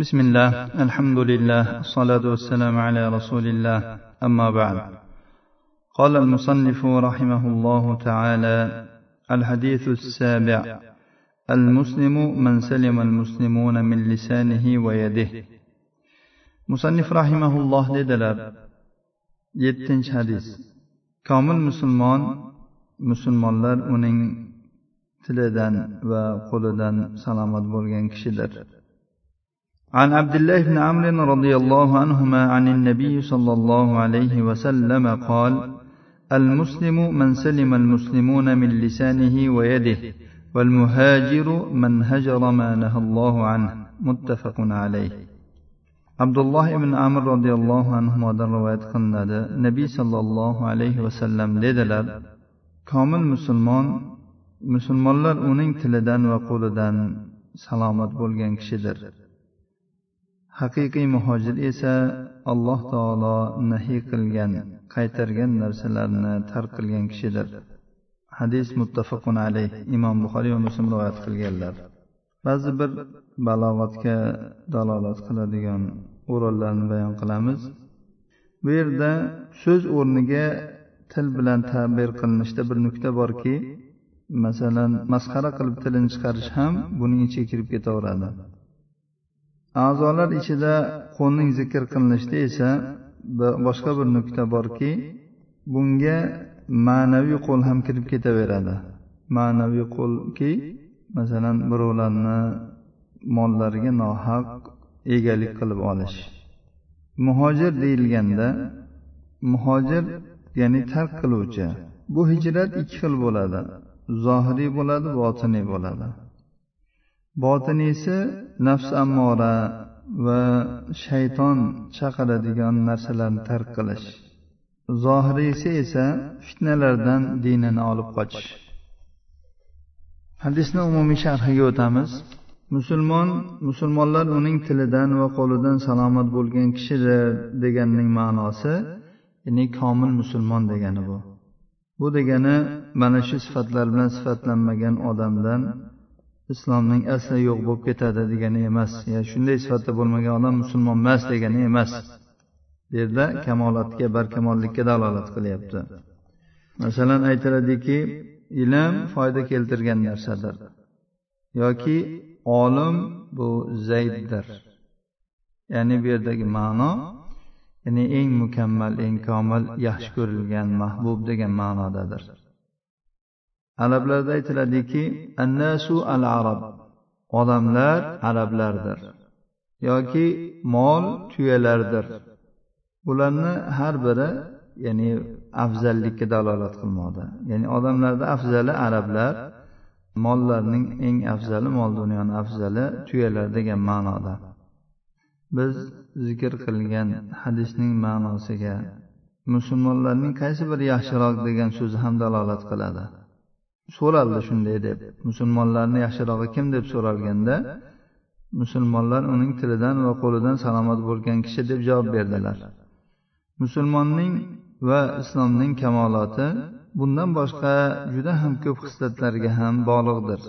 بسم الله الحمد لله الصلاة والسلام على رسول الله أما بعد قال المصنف رحمه الله تعالى الحديث السابع المسلم من سلم المسلمون من لسانه ويده مصنف رحمه الله dedilar yettinchi hadis. Komil musulmon musulmonlar uning tilidan va qo'lidan salomat kishidir. عن عبد الله بن عمرو رضي الله عنهما عن النبي صلى الله عليه وسلم قال المسلم من سلم المسلمون من لسانه ويده والمهاجر من هجر ما نهى الله عنه. متفق عليه. عبد الله بن عمرو رضي الله عنهما رواية قلناد نبي صلى الله عليه وسلم dedilar komil musulmon musulmonlar uning tilidan va qo'lidan salomat bo'lgan haqiqiy muhojir esa alloh taolo nahiy qilgan qaytargan narsalarni tark qilgan kishidir. Hadis muttafaqun alayh imom buxoriy va muslim rivoyat qilganlar. Ba'zi bir balog'atga dalolat qiladigan o'rinlarni bayon qilamiz. Bu yerda so'z o'rniga til bilan ta'bir qilinishda bir nuqta borki masalan masxara qilib tilini chiqarish ham buning ichiga kirib ketaveradi. A'zolar ichida qo'lning zikr qilinishida esa boshqa bir nuqta borki bunga ma'naviy qo'l ham kirib ketaveradi. Ma'naviy qo'lki masalan birovlarni mollariga nohaq egalik qilib olish. Muhojir deyilganda muhojir ya'ni tark qiluvchi bu hijrat ikki xil bo'ladi. Zohiriy bo'ladi botiniy bo'ladi. Botiniysi nafs ammora va shayton chaqiradigan narsalarni tark qilish. Zohiriysi esa fitnalardan dinini olib qochish. Hadisni umumiy sharhiga o'tamiz. Musulmon musulmonlar uning tilidan va qo'lidan salomat bo'lgan kishidir deganning ma'nosi ya'ni komil musulmon degani bu. Bu degani mana shu sifatlar bilan sifatlanmagan odamdan islomning asli yo'q bo'lib ketadi degani emas. Ya shunday sifatda bo'lmagan odam musulmon emas degani emas bu yerda kamolatga barkamollikka dalolat qilyapti. Masalan aytiladiki ilm foyda keltirgan narsadir yoki olim bu zayddir. Ya'ni bu yerdagi ma'no ya'ni eng mukammal eng komil yaxshi ko'rilgan mahbub degan ma'nodadir. Arablarda aytiladiki annasu al arab odamlar arablardir yoki mol tuyalardir. Bularni har biri ya'ni afzallikka dalolat qilmoqda. Ya'ni odamlarda afzali arablar mollarning eng afzali mol dunyoni afzali tuyalar degan ma'noda. Biz zikr qilgan hadisning ma'nosiga musulmonlarning qaysi biri yaxshiroq degan so'zi ham dalolat qiladi. So'raldi shunday deb. Musulmonlarni yaxshirog'i kim deb so'ralganda musulmonlar uning tilidan va qo'lidan salomat bo'lgan kishi deb javob berdilar. Musulmonning va islomning kamoloti bundan boshqa juda ham ko'p xislatlarga ham bog'liqdir.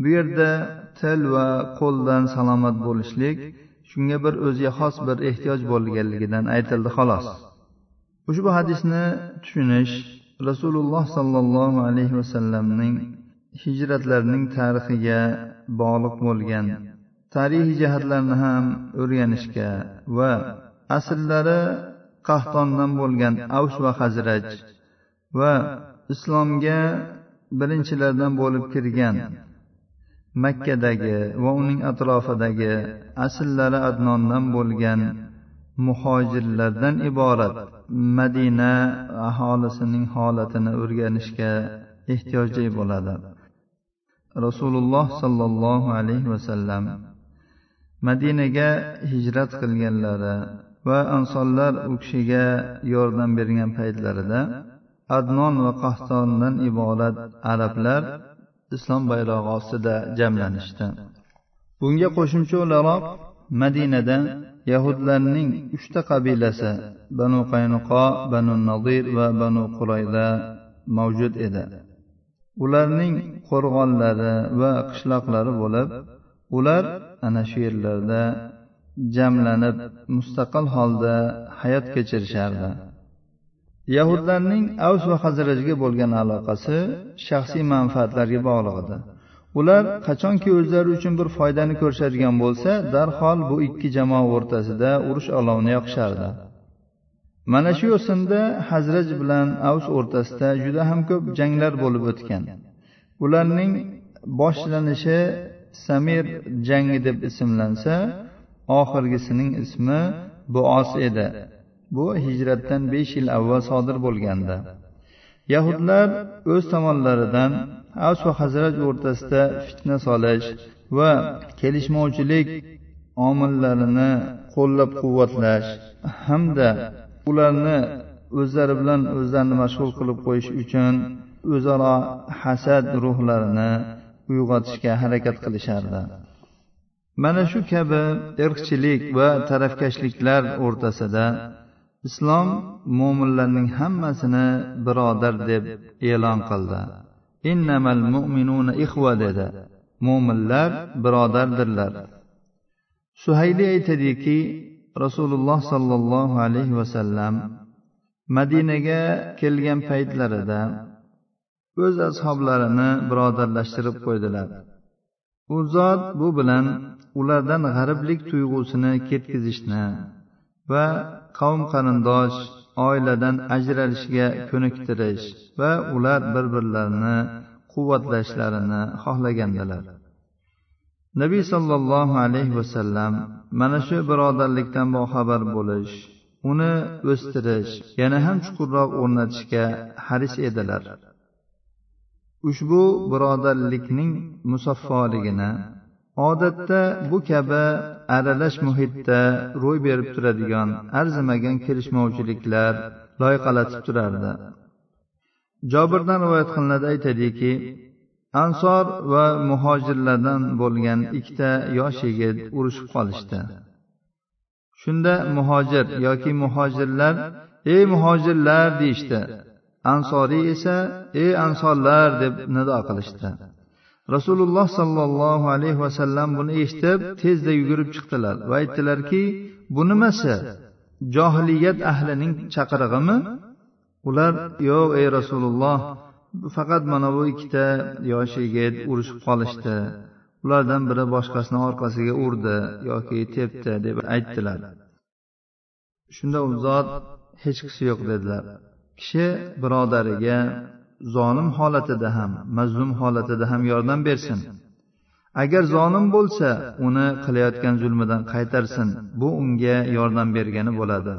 Bu yerda til va qo'ldan salomat bo'lishlik shunga bir o'ziga xos bir ehtiyoj bo'lganligidan aytildi xolos. Ushbu hadisni tushunish rasululloh sollallohu alayhi vasallamning hijratlarining tarixiga bog'liq bo'lgan tarixiy jihatlarni ham o'rganishga va asllari qahtondan bo'lgan avsh va hazraj va islomga birinchilardan bo'lib kirgan makkadagi va uning atrofidagi asllari adnondan bo'lgan muhojirlardan iborat madina aholisining holatini o'rganishga ehtiyojli bo'ladi. Rasululloh sollallohu alayhi vasallam madinaga hijrat qilganlari va ansonlar u kishiga yordam bergan paytlarida adnon va qahtondan iborat arablar islom bayrog'i ostida jamlanishdi. Bunga qo'shimcha o'laroq madinada yahudlarning uchta qabilasi banu qaynuqo banu nadir va banu qurayda mavjud edi. Ularning qo'rg'onlari va qishloqlari bo'lib ular ana shu yerlarda jamlanib mustaqil holda hayot kechirishardi. Yahudlarning avs va hazrajga bo'lgan aloqasi shaxsiy manfaatlarga bog'liq edi. Ular qachonki o'zlari uchun bir foydani ko'rishadigan bo'lsa darhol bu ikki jamoa o'rtasida urush olovini yoqishardi. Mana shu yo'sinda hazraj bilan avs o'rtasida juda ham ko'p janglar bo'lib o'tgan. Ularning boshlanishi samir jangi deb ismlansa oxirgisining ismi buos edi. Bu hijratdan besh yil avval sodir bo'lgandi yahudlar o'z tomonlaridan avs va hazrat o'rtasida fitna solish va kelishmovchilik omillarini qo'llab quvvatlash hamda ularni o'zlari bilan o'zlarini mashg'ul qilib qo'yish uchun o'zaro hasad ruhlarini uyg'otishga harakat qilishardi. Mana shu kabi irqchilik va tarafkashliklar o'rtasida islom mo'minlarning hammasini birodar deb e'lon qildi. Innamal mu'minuna ixva dedi. Mo'minlar birodardirlar. Suhayli aytadiki rasululloh sollallohu alayhi vasallam madinaga kelgan paytlarida o'z ashoblarini birodarlashtirib qo'ydilar. U zot bu bilan ulardan g'ariblik tuyg'usini ketkazishni va qavm qarindosh oiladan ajralishga ko'niktirish va ular bir birlarini quvvatlashlarini xohlagandilar. Nabiy sollallohu alayhi vasallam mana shu birodarlikdan boxabar bo'lish uni o'stirish yana ham chuqurroq o'rnatishga haris edilar. Ushbu birodarlikning musaffoligini odatda bu kabi aralash muhitda ro'y berib turadigan arzimagan kelishmovchiliklar loyqalatib turardi. Jobirdan rivoyat qilinadi aytadiki ansor va muhojirlardan bo'lgan ikkita yosh yigit urushib qolishdi. Shunda muhojir yoki muhojirlar ey muhojirlar deyishdi. Ansoriy esa ey ansorlar deb nido qilishdi. Rasululloh sollallohu alayhi vasallam buni eshitib tezda yugurib chiqdilar va aytdilarki bu nimasi? Johiliyat ahlining chaqirig'imi? Ular yo'q ey rasululloh faqat mana bu ikkita yosh yigit urushib qolishdi. Ulardan biri boshqasini orqasiga urdi yoki tepdi deb aytdilar. Shunda u zot hech qisi yo'q dedilar. Kishi birodariga zolim holatida ham mazlum holatida ham yordam bersin. Agar zolim bo'lsa uni qilayotgan zulmidan qaytarsin. Bu unga yordam bergani bo'ladi.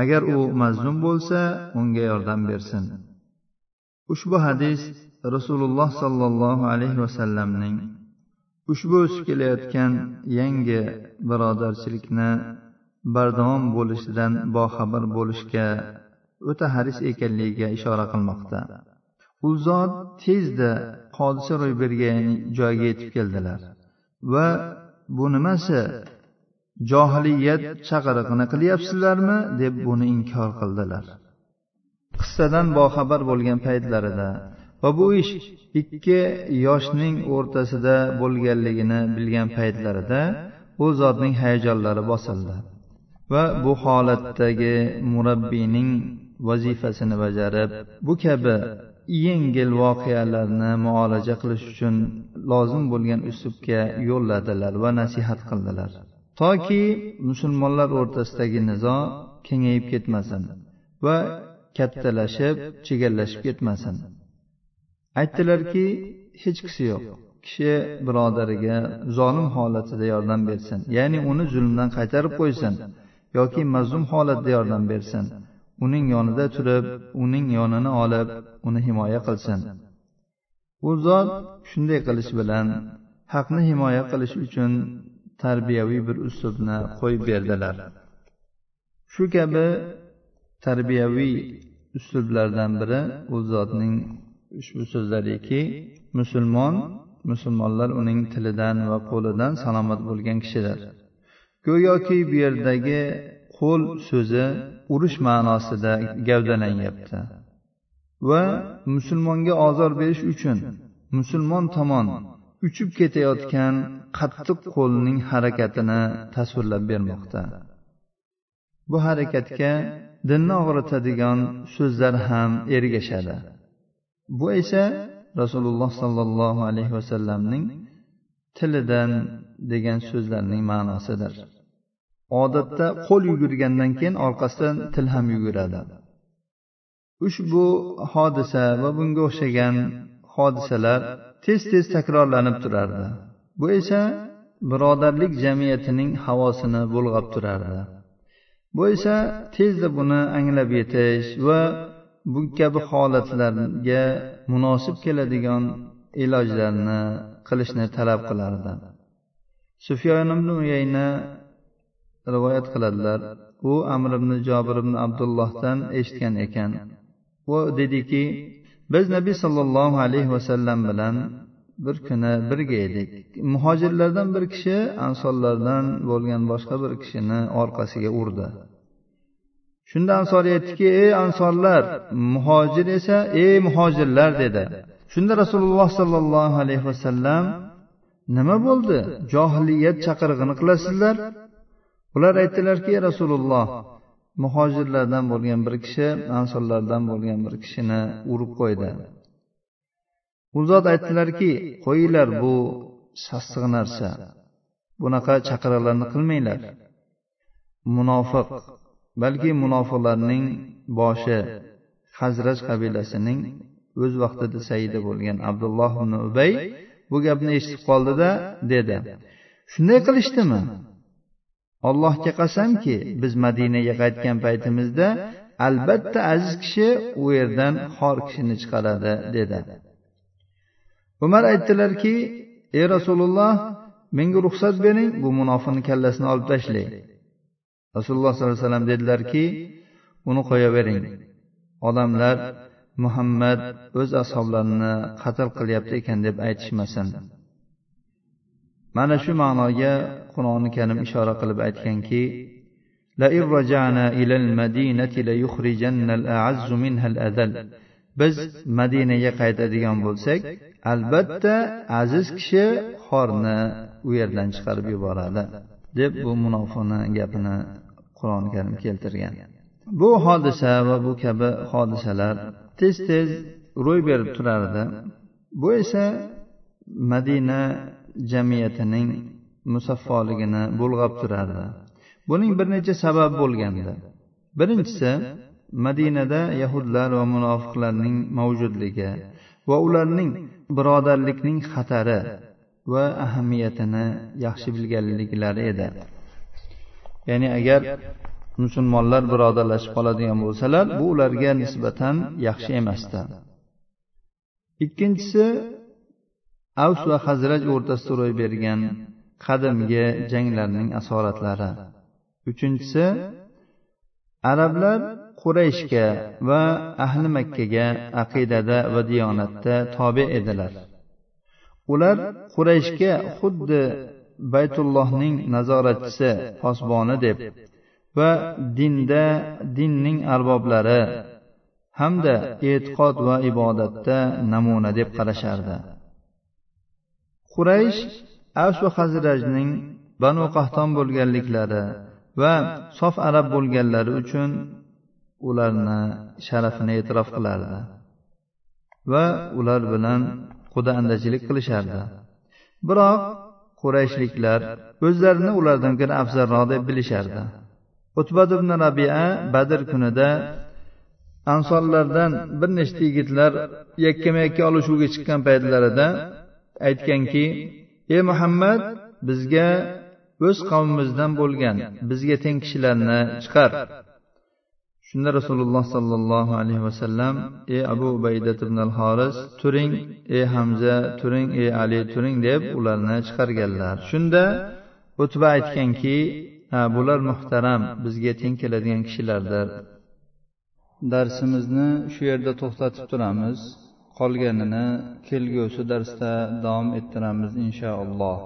Agar u mazlum bo'lsa unga yordam bersin. Ushbu hadis rasululloh sollallohu alayhi vasallamning ushbu o'sib kelayotgan yangi birodarchilikni bardavom bo'lishidan boxabar bo'lishga o'ta haris ekanligiga ishora qilmoqda. U zot tezda hodisa ro'y bergan joyga yetib keldilar. Va bu nimasi johiliyat chaqirig'ini qilyapsizlarmi deb buni inkor qildilar. Qissadan boxabar bo'lgan paytlarida va bu ish ikki yoshning o'rtasida bo'lganligini bilgan paytlarida u zotning hayajonlari bosildi. Va bu holatdagi murabbiyning vazifasini bajarib bu kabi yengil voqealarni muolaja qilish uchun lozim bo'lgan uslubga yo'lladilar va nasihat qildilar. Toki musulmonlar o'rtasidagi nizo kengayib ketmasin va kattalashib chigallashib ketmasin. Aytdilarki hech kisi yo'q. Kishi birodariga zolim holatida yordam bersin ya'ni uni zulmdan qaytarib qo'ysin yoki mazlum holatda yordam bersin. Uning yonida turib uning yonini olib uni himoya qilsin. U zot shunday qilish bilan haqni himoya qilish uchun tarbiyaviy bir uslubni qo'yib berdilar. Shu kabi tarbiyaviy uslublardan biri u zotning ushbu so'zlariki musulmon musulmonlar uning tilidan va qo'lidan salomat bo'lgan kishidir. Go'yoki bu yerdagi qo'l so'zi urush ma'nosida gavdalanyapti va musulmonga ozor berish uchun musulmon tomon uchib ketayotgan qattiq qo'lning harakatini tasvirlab bermoqda. Bu harakatga dinni og'ritadigan so'zlar ham ergashadi. Bu esa rasululloh sollallohu alayhi vasallamning tilidan degan so'zlarning ma'nosidir. Odatda qo'l yugurgandan keyin orqasidan til ham yuguradi. Ushbu hodisa va bunga o'xshagan hodisalar tez tez takrorlanib turardi. Bu esa birodarlik jamiyatining havosini bulg'ab turardi. Bu esa tezda buni anglab yetish va bu kabi holatlarga munosib keladigan ilojlarni qilishni talab qilardi. Sufyon ibn uyayna rivoyat qiladilar. U amr ibn jobir ibn abdullohdan eshitgan ekan. U dediki biz nabiy sollallohu alayhi vasallam bilan bir kuni birga edik. Muhojirlardan bir kishi ansorlardan bo'lgan boshqa bir kishini orqasiga urdi. Shunda ansor aytdiki ey ansorlar muhojir esa ey muhojirlar dedi. Shunda rasululloh sollallohu alayhi vasallam nima bo'ldi? Johiliyat chaqirig'ini qilasizlar. Ular aytdilarki rasululloh muhojirlardan bo'lgan bir kishi ansorlardan bo'lgan bir kishini urib qo'ydi. U zot aytdilarki qo'yinglar bu sassiq narsa. Bunaqa chaqiriqlarni qilmanglar. Munofiq balki munofiqlarning boshi hazraj qabilasining o'z vaqtida saidi bo'lgan abdulloh ibn ubay bu gapni eshitib qoldida dedi. Shunday qilishdimi? Allohga qasamki biz madinaga qaytgan paytimizda albatta aziz kishi u yerdan xor kishini chiqaradi dedi. Umar aytdilarki ey rasululloh menga ruxsat bering bu munofiqni kallasini olib tashlang. Rasululloh sollallohu alayhi vasallam dedilarki uni qo'yavering odamlar muhammad o'z ashoblarini qatl qilyapti ekan deb aytishmasin. Mana shu ma'noga qur'oni karim ishora qilib aytganki biz madinaga qaytadigan bo'lsak albatta aziz kishi xorni u yerdan chiqarib yuboradi deb bu munofiqni gapini qur'oni karim keltirgan. Bu hodisa va bu kabi hodisalar tez tez ro'y berib turardi. Bu esa madina jamiyatining musaffoligini bulg'ab turardi buning bir necha sababi bo'lgandi. Birinchisi madinada yahudlar va munofiqlarning mavjudligi va ularning birodarlikning xatari va ahamiyatini yaxshi bilganliklari edi. Ya'ni agar musulmonlar birodarlashib qoladigan bo'lsalar bu ularga nisbatan yaxshi emasdi. Ikkinchisi avs va hazraj o'rtasida ro'y bergan qadimgi janglarning asoratlari. Uchinchisi arablar qurayshga va ahli makkaga aqidada va diyonatda tobe edilar. Ular qurayshga xuddi baytullohning nazoratchisi posboni deb va dinda dinning arboblari hamda e'tiqod va ibodatda namuna deb qarashardi. Quraysh avs va hazrajning banu qahton bo'lganliklari va sof arab bo'lganlari uchun ularni sharafini e'tirof qilardi va ular bilan quda andachilik qilishardi. Biroq qurayshliklar o'zlarini ulardan ko'ra afzalroq deb bilishardi. Utbad ibn rabia badr kunida ansorlardan bir nechta yigitlar yakkama yakka olishuvga chiqqan paytlarida aytganki ey muhammad bizga o'z qavmimizdan bo'lgan bizga teng kishilarni chiqar. Shunda rasululloh sollallohu alayhi vasallam ey abu ubaydat ibn al horis turing ey hamza turing ey ali turing deb ularni chiqarganlar. Shunda o'tba aytganki ha bular muhtaram bizga teng keladigan kishilardir. Darsimizni shu yerda to'xtatib turamiz. Qolganini kelgusi darsda davom ettiramiz inshaalloh